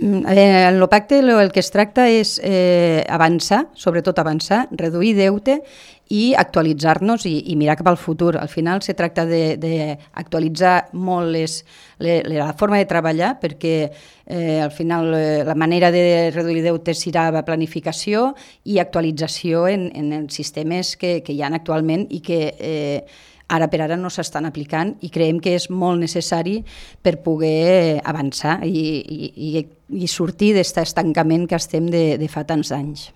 Mm, eh, en el pacte el que es tracta és eh, avançar, sobretot avançar, reduir deute i actualitzar-nos i, i mirar cap al futur. Al final se tracta d'actualitzar molt les, les, la forma de treballar perquè eh, al final eh, la manera de reduir deutes serà la planificació i actualització en, en els sistemes que, que hi ha actualment i que eh, ara per ara no s'estan aplicant i creiem que és molt necessari per poder avançar i, i, i, i sortir d'aquest estancament que estem de, de fa tants anys.